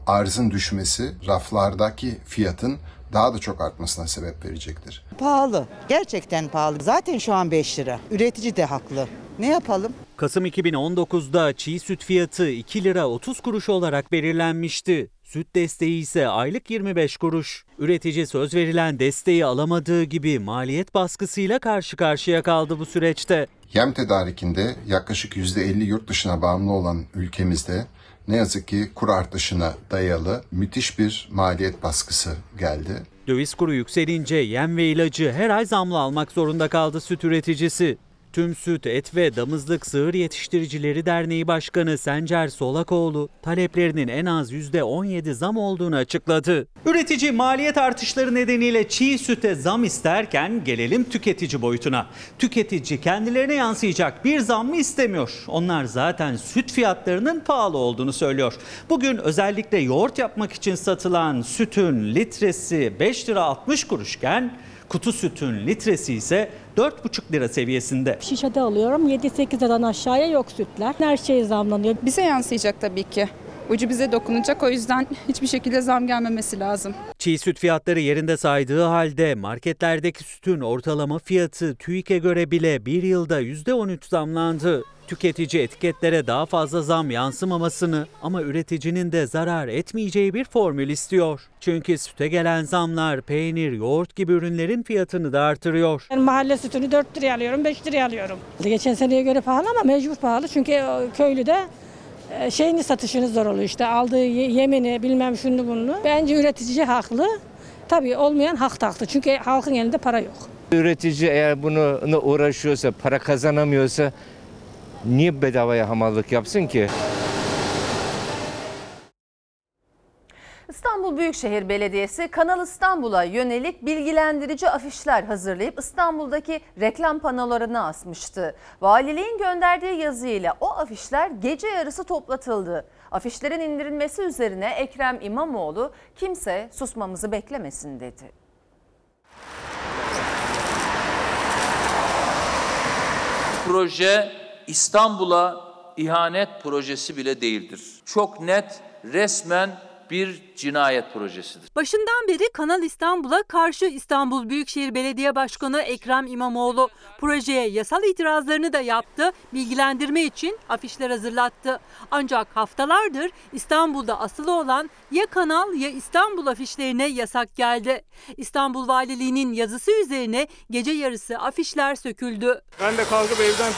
arzın düşmesi raflardaki fiyatın daha da çok artmasına sebep verecektir. Pahalı. Gerçekten pahalı. Zaten şu an 5 lira. Üretici de haklı. Ne yapalım? Kasım 2019'da çiğ süt fiyatı 2 lira 30 kuruş olarak belirlenmişti. Süt desteği ise aylık 25 kuruş. Üretici söz verilen desteği alamadığı gibi maliyet baskısıyla karşı karşıya kaldı bu süreçte. Yem tedarikinde yaklaşık %50 yurt dışına bağımlı olan ülkemizde ne yazık ki kur artışına dayalı müthiş bir maliyet baskısı geldi. Döviz kuru yükselince yem ve ilacı her ay zamlı almak zorunda kaldı süt üreticisi. Tüm Süt, Et ve Damızlık Sığır Yetiştiricileri Derneği Başkanı Sencer Solakoğlu taleplerinin en az %17 zam olduğunu açıkladı. Üretici maliyet artışları nedeniyle çiğ süte zam isterken gelelim tüketici boyutuna. Tüketici kendilerine yansıyacak bir zam mı istemiyor? Onlar zaten süt fiyatlarının pahalı olduğunu söylüyor. Bugün özellikle yoğurt yapmak için satılan sütün litresi 5 lira 60 kuruşken kutu sütün litresi ise 4,5 lira seviyesinde. Şişede alıyorum 7-8 liradan aşağıya yok sütler. Her şey zamlanıyor. Bize yansıyacak tabii ki. Ucu bize dokunacak o yüzden hiçbir şekilde zam gelmemesi lazım. Çiğ süt fiyatları yerinde saydığı halde marketlerdeki sütün ortalama fiyatı TÜİK'e göre bile bir yılda %13 zamlandı. Tüketici etiketlere daha fazla zam yansımamasını ama üreticinin de zarar etmeyeceği bir formül istiyor. Çünkü süte gelen zamlar peynir, yoğurt gibi ürünlerin fiyatını da artırıyor. Ben mahalle sütünü 4 liraya alıyorum, 5 liraya alıyorum. Geçen seneye göre pahalı ama mecbur pahalı. Çünkü köylü de şeyini satışını zor oluyor. İşte aldığı yemini bilmem şunu bunu. Bence üretici haklı. Tabii olmayan hak haklı. Çünkü halkın elinde para yok. Üretici eğer bunu uğraşıyorsa, para kazanamıyorsa niye bedavaya hamallık yapsın ki? İstanbul Büyükşehir Belediyesi Kanal İstanbul'a yönelik bilgilendirici afişler hazırlayıp İstanbul'daki reklam panolarına asmıştı. Valiliğin gönderdiği yazıyla o afişler gece yarısı toplatıldı. Afişlerin indirilmesi üzerine Ekrem İmamoğlu kimse susmamızı beklemesin dedi. Proje İstanbul'a ihanet projesi bile değildir. Çok net, resmen bir cinayet projesidir. Başından beri Kanal İstanbul'a karşı İstanbul Büyükşehir Belediye Başkanı Ekrem İmamoğlu projeye yasal itirazlarını da yaptı, bilgilendirme için afişler hazırlattı. Ancak haftalardır İstanbul'da asılı olan ya Kanal ya İstanbul afişlerine yasak geldi. İstanbul Valiliği'nin yazısı üzerine gece yarısı afişler söküldü. Ben de kalkıp evden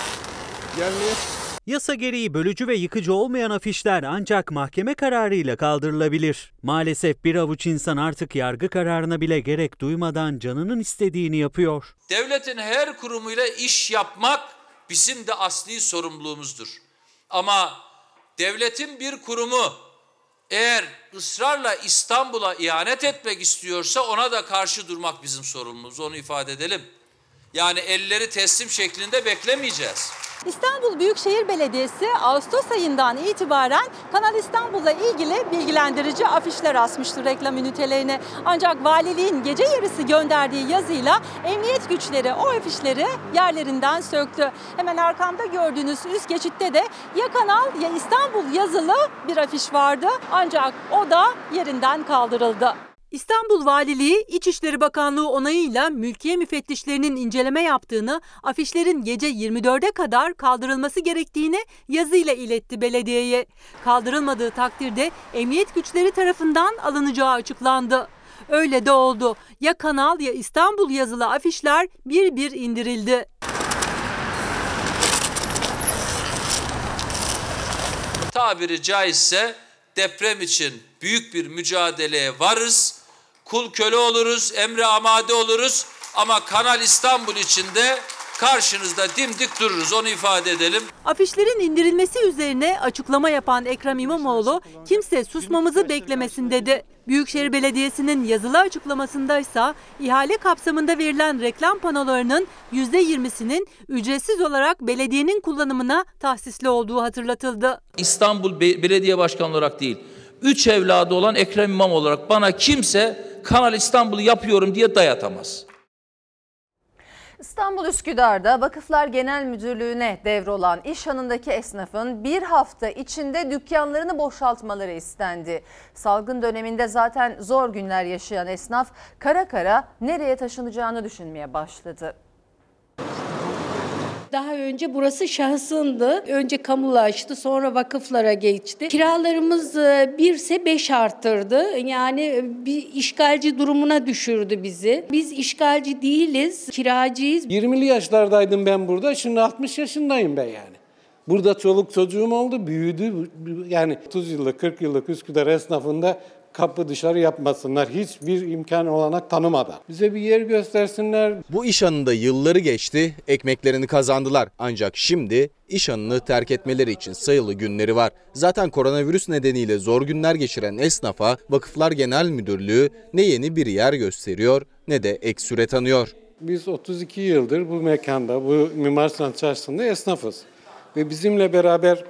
gelmeye Yasa gereği bölücü ve yıkıcı olmayan afişler ancak mahkeme kararıyla kaldırılabilir. Maalesef bir avuç insan artık yargı kararına bile gerek duymadan canının istediğini yapıyor. Devletin her kurumuyla iş yapmak bizim de asli sorumluluğumuzdur. Ama devletin bir kurumu eğer ısrarla İstanbul'a ihanet etmek istiyorsa ona da karşı durmak bizim sorumluluğumuz. Onu ifade edelim. Yani elleri teslim şeklinde beklemeyeceğiz. İstanbul Büyükşehir Belediyesi Ağustos ayından itibaren Kanal İstanbul'la ilgili bilgilendirici afişler asmıştı reklam ünitelerine. Ancak valiliğin gece yarısı gönderdiği yazıyla emniyet güçleri o afişleri yerlerinden söktü. Hemen arkamda gördüğünüz üst geçitte de ya Kanal ya İstanbul yazılı bir afiş vardı. Ancak o da yerinden kaldırıldı. İstanbul Valiliği İçişleri Bakanlığı onayıyla mülkiye müfettişlerinin inceleme yaptığını, afişlerin gece 24'e kadar kaldırılması gerektiğini yazıyla iletti belediyeye. Kaldırılmadığı takdirde emniyet güçleri tarafından alınacağı açıklandı. Öyle de oldu. Ya Kanal ya İstanbul yazılı afişler bir bir indirildi. Tabiri caizse deprem için büyük bir mücadeleye varız. Kul köle oluruz, emre amade oluruz ama Kanal İstanbul için de karşınızda dimdik dururuz onu ifade edelim. Afişlerin indirilmesi üzerine açıklama yapan Ekrem İmamoğlu kimse susmamızı beklemesin dedi. Büyükşehir Belediyesi'nin yazılı açıklamasında ise ihale kapsamında verilen reklam panolarının %20'sinin ücretsiz olarak belediyenin kullanımına tahsisli olduğu hatırlatıldı. İstanbul Be- Belediye Başkanı olarak değil, üç evladı olan Ekrem İmam olarak bana kimse Kanal İstanbul'u yapıyorum diye dayatamaz. İstanbul Üsküdar'da Vakıflar Genel Müdürlüğü'ne devrolan iş hanındaki esnafın bir hafta içinde dükkanlarını boşaltmaları istendi. Salgın döneminde zaten zor günler yaşayan esnaf kara kara nereye taşınacağını düşünmeye başladı. Daha önce burası şahsındı. Önce kamulaştı, sonra vakıflara geçti. Kiralarımız e, birse beş arttırdı. Yani e, bir işgalci durumuna düşürdü bizi. Biz işgalci değiliz, kiracıyız. 20'li yaşlardaydım ben burada. Şimdi 60 yaşındayım ben yani. Burada çoluk çocuğum oldu, büyüdü. Yani 30 yıllık, 40 yıllık Üsküdar esnafında kapı dışarı yapmasınlar. Hiçbir imkan olanak tanımadan. Bize bir yer göstersinler. Bu iş anında yılları geçti, ekmeklerini kazandılar. Ancak şimdi iş anını terk etmeleri için sayılı günleri var. Zaten koronavirüs nedeniyle zor günler geçiren esnafa Vakıflar Genel Müdürlüğü ne yeni bir yer gösteriyor ne de ek süre tanıyor. Biz 32 yıldır bu mekanda, bu Mimar Sinan Çarşısı'nda esnafız. Ve bizimle beraber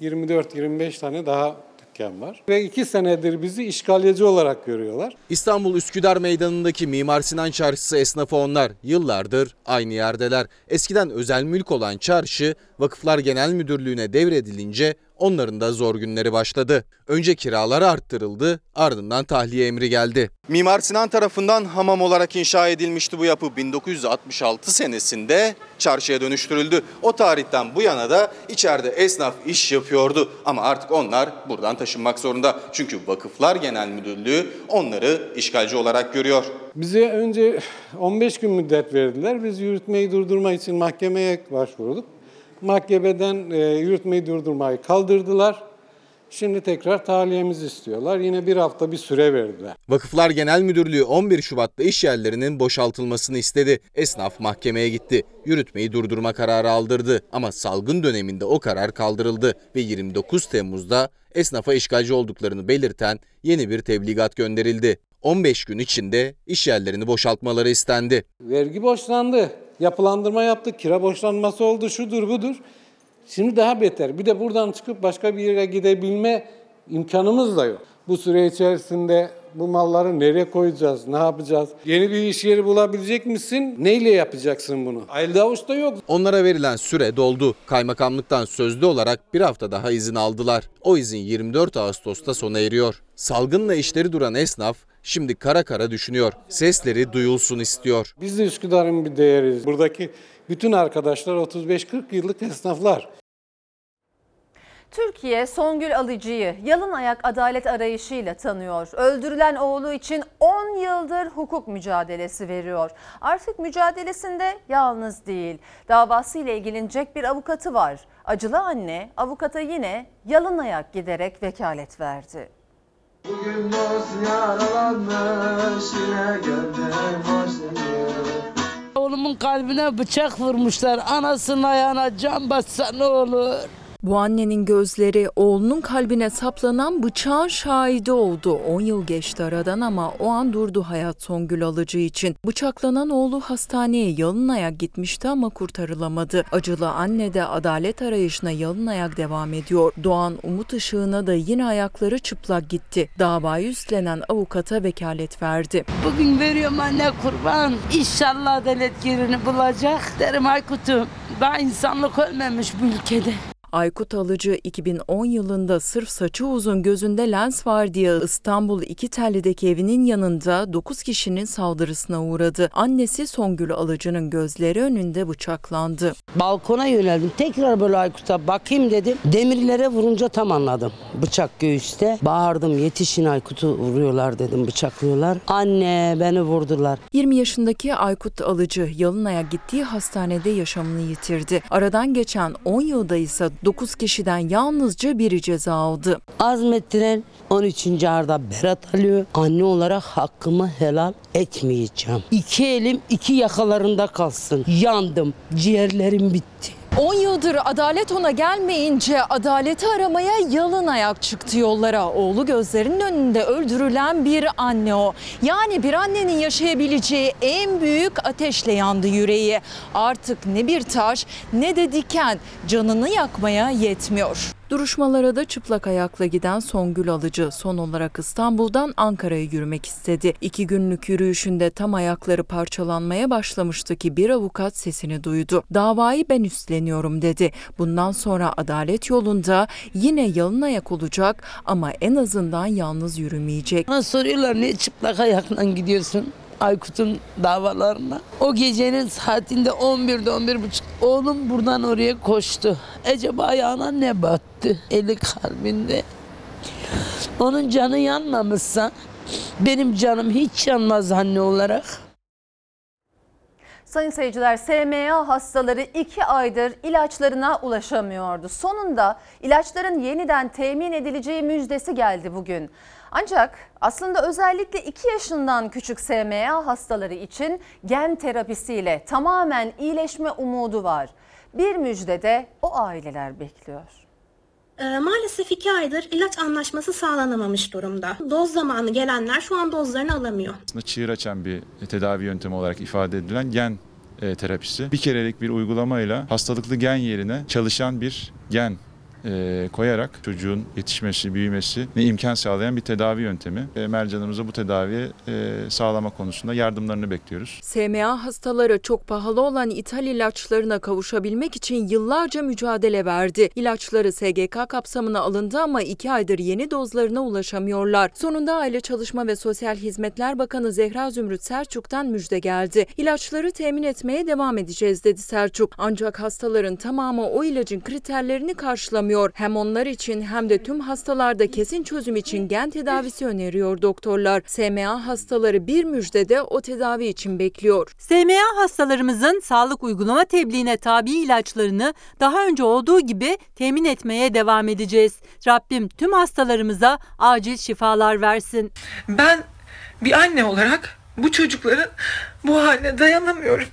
24-25 tane daha dükkan var. Ve iki senedir bizi işgalci olarak görüyorlar. İstanbul Üsküdar Meydanı'ndaki Mimar Sinan Çarşısı esnafı onlar. Yıllardır aynı yerdeler. Eskiden özel mülk olan çarşı Vakıflar Genel Müdürlüğü'ne devredilince onların da zor günleri başladı. Önce kiralar arttırıldı, ardından tahliye emri geldi. Mimar Sinan tarafından hamam olarak inşa edilmişti bu yapı 1966 senesinde çarşıya dönüştürüldü. O tarihten bu yana da içeride esnaf iş yapıyordu ama artık onlar buradan taşınmak zorunda. Çünkü Vakıflar Genel Müdürlüğü onları işgalci olarak görüyor. Bize önce 15 gün müddet verdiler. Biz yürütmeyi durdurma için mahkemeye başvurduk. Mahkemeden e, yürütmeyi durdurmayı kaldırdılar. Şimdi tekrar tahliyemizi istiyorlar. Yine bir hafta bir süre verdiler. Vakıflar Genel Müdürlüğü 11 Şubat'ta iş yerlerinin boşaltılmasını istedi. Esnaf mahkemeye gitti. Yürütmeyi durdurma kararı aldırdı ama salgın döneminde o karar kaldırıldı ve 29 Temmuz'da esnafa işgalci olduklarını belirten yeni bir tebligat gönderildi. 15 gün içinde iş yerlerini boşaltmaları istendi. Vergi borçlandı. Yapılandırma yaptık. Kira borçlanması oldu. Şudur budur. Şimdi daha beter. Bir de buradan çıkıp başka bir yere gidebilme imkanımız da yok. Bu süre içerisinde bu malları nereye koyacağız, ne yapacağız? Yeni bir iş yeri bulabilecek misin? Neyle yapacaksın bunu? Elde avuçta yok. Onlara verilen süre doldu. Kaymakamlıktan sözlü olarak bir hafta daha izin aldılar. O izin 24 Ağustos'ta sona eriyor. Salgınla işleri duran esnaf şimdi kara kara düşünüyor. Sesleri duyulsun istiyor. Biz de Üsküdar'ın bir değeriz. Buradaki bütün arkadaşlar 35-40 yıllık esnaflar. Türkiye Songül Alıcı'yı yalın ayak adalet arayışıyla tanıyor. Öldürülen oğlu için 10 yıldır hukuk mücadelesi veriyor. Artık mücadelesinde yalnız değil. Davasıyla ilgilenecek bir avukatı var. Acılı anne avukata yine yalın ayak giderek vekalet verdi. Bugün dost yaralanmış yine hoşlanıyor. Oğlumun kalbine bıçak vurmuşlar. Anasının ayağına can bassa ne olur. Bu annenin gözleri oğlunun kalbine saplanan bıçağın şahidi oldu. 10 yıl geçti aradan ama o an durdu hayat Songül Alıcı için. Bıçaklanan oğlu hastaneye yalın ayak gitmişti ama kurtarılamadı. Acılı anne de adalet arayışına yalın ayak devam ediyor. Doğan Umut Işığı'na da yine ayakları çıplak gitti. Davayı üstlenen avukata vekalet verdi. Bugün veriyorum anne kurban. İnşallah adalet yerini bulacak. Derim Aykut'um daha insanlık ölmemiş bu ülkede. Aykut Alıcı 2010 yılında sırf saçı uzun gözünde lens var diye İstanbul İkitelli'deki evinin yanında 9 kişinin saldırısına uğradı. Annesi Songül Alıcı'nın gözleri önünde bıçaklandı. Balkona yöneldim. Tekrar böyle Aykut'a bakayım dedim. Demirlere vurunca tam anladım. Bıçak göğüste. Bağırdım yetişin Aykut'u vuruyorlar dedim bıçaklıyorlar. Anne beni vurdular. 20 yaşındaki Aykut Alıcı Yalınay'a gittiği hastanede yaşamını yitirdi. Aradan geçen 10 yılda ise 9 kişiden yalnızca biri ceza aldı. Azmettiren 13. arda Berat alıyor. Anne olarak hakkımı helal etmeyeceğim. İki elim iki yakalarında kalsın. Yandım. Ciğerlerim bitti. 10 yıldır adalet ona gelmeyince adaleti aramaya yalın ayak çıktı yollara. Oğlu gözlerinin önünde öldürülen bir anne o. Yani bir annenin yaşayabileceği en büyük ateşle yandı yüreği. Artık ne bir taş ne de diken canını yakmaya yetmiyor. Duruşmalara da çıplak ayakla giden Songül Alıcı son olarak İstanbul'dan Ankara'ya yürümek istedi. İki günlük yürüyüşünde tam ayakları parçalanmaya başlamıştı ki bir avukat sesini duydu. Davayı ben üstleniyorum dedi. Bundan sonra adalet yolunda yine yalın ayak olacak ama en azından yalnız yürümeyecek. Bana soruyorlar niye çıplak ayakla gidiyorsun? Aykut'un davalarına. O gecenin saatinde 11'de 11 buçuk oğlum buradan oraya koştu. Acaba ayağına ne battı? Eli kalbinde. Onun canı yanmamışsa benim canım hiç yanmaz anne olarak. Sayın seyirciler, SMA hastaları 2 aydır ilaçlarına ulaşamıyordu. Sonunda ilaçların yeniden temin edileceği müjdesi geldi bugün. Ancak aslında özellikle 2 yaşından küçük SMA hastaları için gen terapisiyle tamamen iyileşme umudu var. Bir müjde de o aileler bekliyor. Ee, Maalesef iki aydır ilaç anlaşması sağlanamamış durumda. Doz zamanı gelenler şu an dozlarını alamıyor. aslında çığır açan bir tedavi yöntemi olarak ifade edilen gen e, terapisi. Bir kerelik bir uygulamayla hastalıklı gen yerine çalışan bir gen e, koyarak çocuğun yetişmesi, büyümesi ne imkan sağlayan bir tedavi yöntemi. E, mercanımıza bu tedaviyi e, sağlama konusunda yardımlarını bekliyoruz. SMA hastaları çok pahalı olan ithal ilaçlarına kavuşabilmek için yıllarca mücadele verdi. İlaçları SGK kapsamına alındı ama iki aydır yeni dozlarına ulaşamıyorlar. Sonunda Aile Çalışma ve Sosyal Hizmetler Bakanı Zehra Zümrüt Selçuk'tan müjde geldi. İlaçları temin etmeye devam edeceğiz dedi Selçuk. Ancak hastaların tamamı o ilacın kriterlerini karşılamıyor. Hem onlar için hem de tüm hastalarda kesin çözüm için gen tedavisi öneriyor doktorlar. SMA hastaları bir müjde de o tedavi için bekliyor. SMA hastalarımızın sağlık uygulama tebliğine tabi ilaçlarını daha önce olduğu gibi temin etmeye devam edeceğiz. Rabbim tüm hastalarımıza acil şifalar versin. Ben bir anne olarak bu çocukların bu haline dayanamıyorum.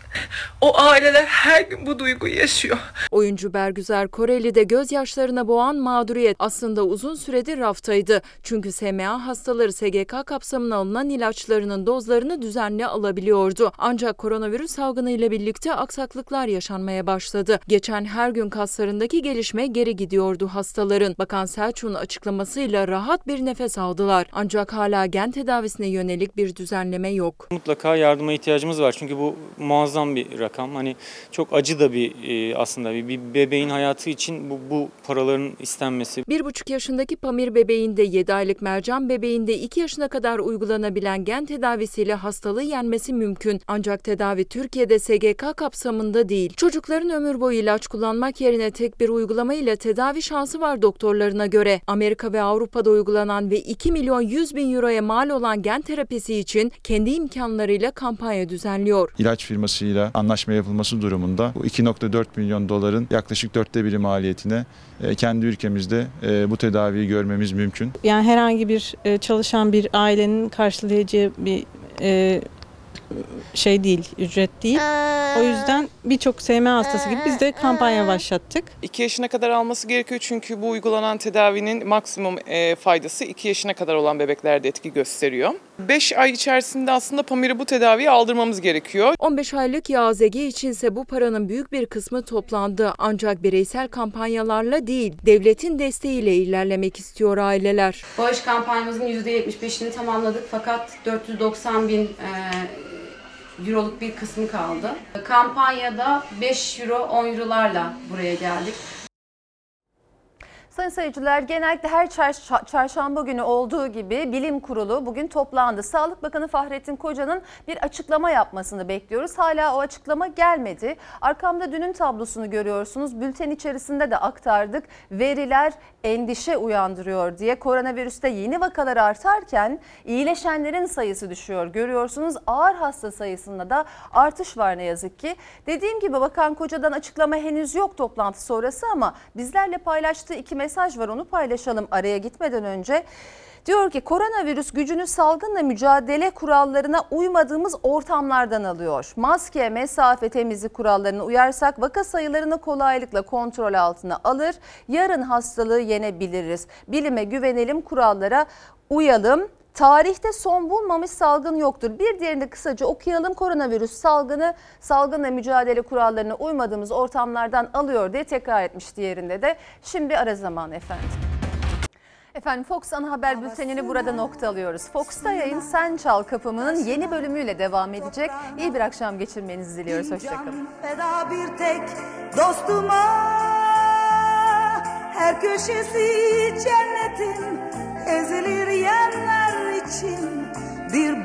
O aileler her gün bu duyguyu yaşıyor. Oyuncu Bergüzar Koreli de gözyaşlarına boğan mağduriyet aslında uzun süredir raftaydı. Çünkü SMA hastaları SGK kapsamına alınan ilaçlarının dozlarını düzenli alabiliyordu. Ancak koronavirüs salgını ile birlikte aksaklıklar yaşanmaya başladı. Geçen her gün kaslarındaki gelişme geri gidiyordu hastaların. Bakan Selçuk'un açıklamasıyla rahat bir nefes aldılar. Ancak hala gen tedavisine yönelik bir düzenleme yok. Mutlaka yardıma ihtiyacımız var çünkü bu muazzam bir rakam. Hani çok acı da bir e, aslında bir, bir bebeğin hayatı için bu, bu paraların istenmesi. Bir buçuk yaşındaki Pamir bebeğinde, 7 aylık Mercan bebeğinde 2 yaşına kadar uygulanabilen gen tedavisiyle hastalığı yenmesi mümkün. Ancak tedavi Türkiye'de SGK kapsamında değil. Çocukların ömür boyu ilaç kullanmak yerine tek bir uygulama ile tedavi şansı var doktorlarına göre. Amerika ve Avrupa'da uygulanan ve 2 milyon 100 bin euroya mal olan gen terapisi için kendi imkanlarıyla kampanya düzenliyor. İlaç firmasıyla anlaşma yapılması durumunda bu 2.4 milyon doların yaklaşık dörtte biri maliyetine e, kendi ülkemizde e, bu tedaviyi görmemiz mümkün. Yani herhangi bir e, çalışan bir ailenin karşılayacağı bir şey değil, ücret değil. O yüzden birçok SM hastası gibi biz de kampanya başlattık. 2 yaşına kadar alması gerekiyor çünkü bu uygulanan tedavinin maksimum faydası 2 yaşına kadar olan bebeklerde etki gösteriyor. 5 ay içerisinde aslında Pamir'i bu tedaviyi aldırmamız gerekiyor. 15 aylık YAZG içinse bu paranın büyük bir kısmı toplandı. Ancak bireysel kampanyalarla değil, devletin desteğiyle ilerlemek istiyor aileler. Bağış kampanyamızın %75'ini tamamladık fakat 490 bin e, euroluk bir kısmı kaldı. Kampanyada 5 euro 10 eurolarla buraya geldik. Sayın seyirciler genellikle her çarş- çarşamba günü olduğu gibi bilim kurulu bugün toplandı. Sağlık Bakanı Fahrettin Koca'nın bir açıklama yapmasını bekliyoruz. Hala o açıklama gelmedi. Arkamda dünün tablosunu görüyorsunuz. Bülten içerisinde de aktardık. Veriler endişe uyandırıyor diye koronavirüste yeni vakalar artarken iyileşenlerin sayısı düşüyor. Görüyorsunuz ağır hasta sayısında da artış var ne yazık ki. Dediğim gibi Bakan Koca'dan açıklama henüz yok toplantı sonrası ama bizlerle paylaştığı iki mesaj var onu paylaşalım araya gitmeden önce. Diyor ki koronavirüs gücünü salgınla mücadele kurallarına uymadığımız ortamlardan alıyor. Maske, mesafe, temizlik kurallarına uyarsak vaka sayılarını kolaylıkla kontrol altına alır. Yarın hastalığı yenebiliriz. Bilime güvenelim, kurallara uyalım. Tarihte son bulmamış salgın yoktur. Bir diğerini de kısaca okuyalım. Koronavirüs salgını salgınla mücadele kurallarına uymadığımız ortamlardan alıyor diye tekrar etmiş diğerinde de. Şimdi ara zaman efendim. Efendim Fox Ana Haber Bülteni'ni burada nokta alıyoruz. Fox'ta yayın Sen Çal Kapımı'nın yeni bölümüyle devam edecek. İyi bir akşam geçirmenizi diliyoruz. Hoşçakalın. Feda bir tek dostuma Her köşesi cennetin ezilir yerler için Bir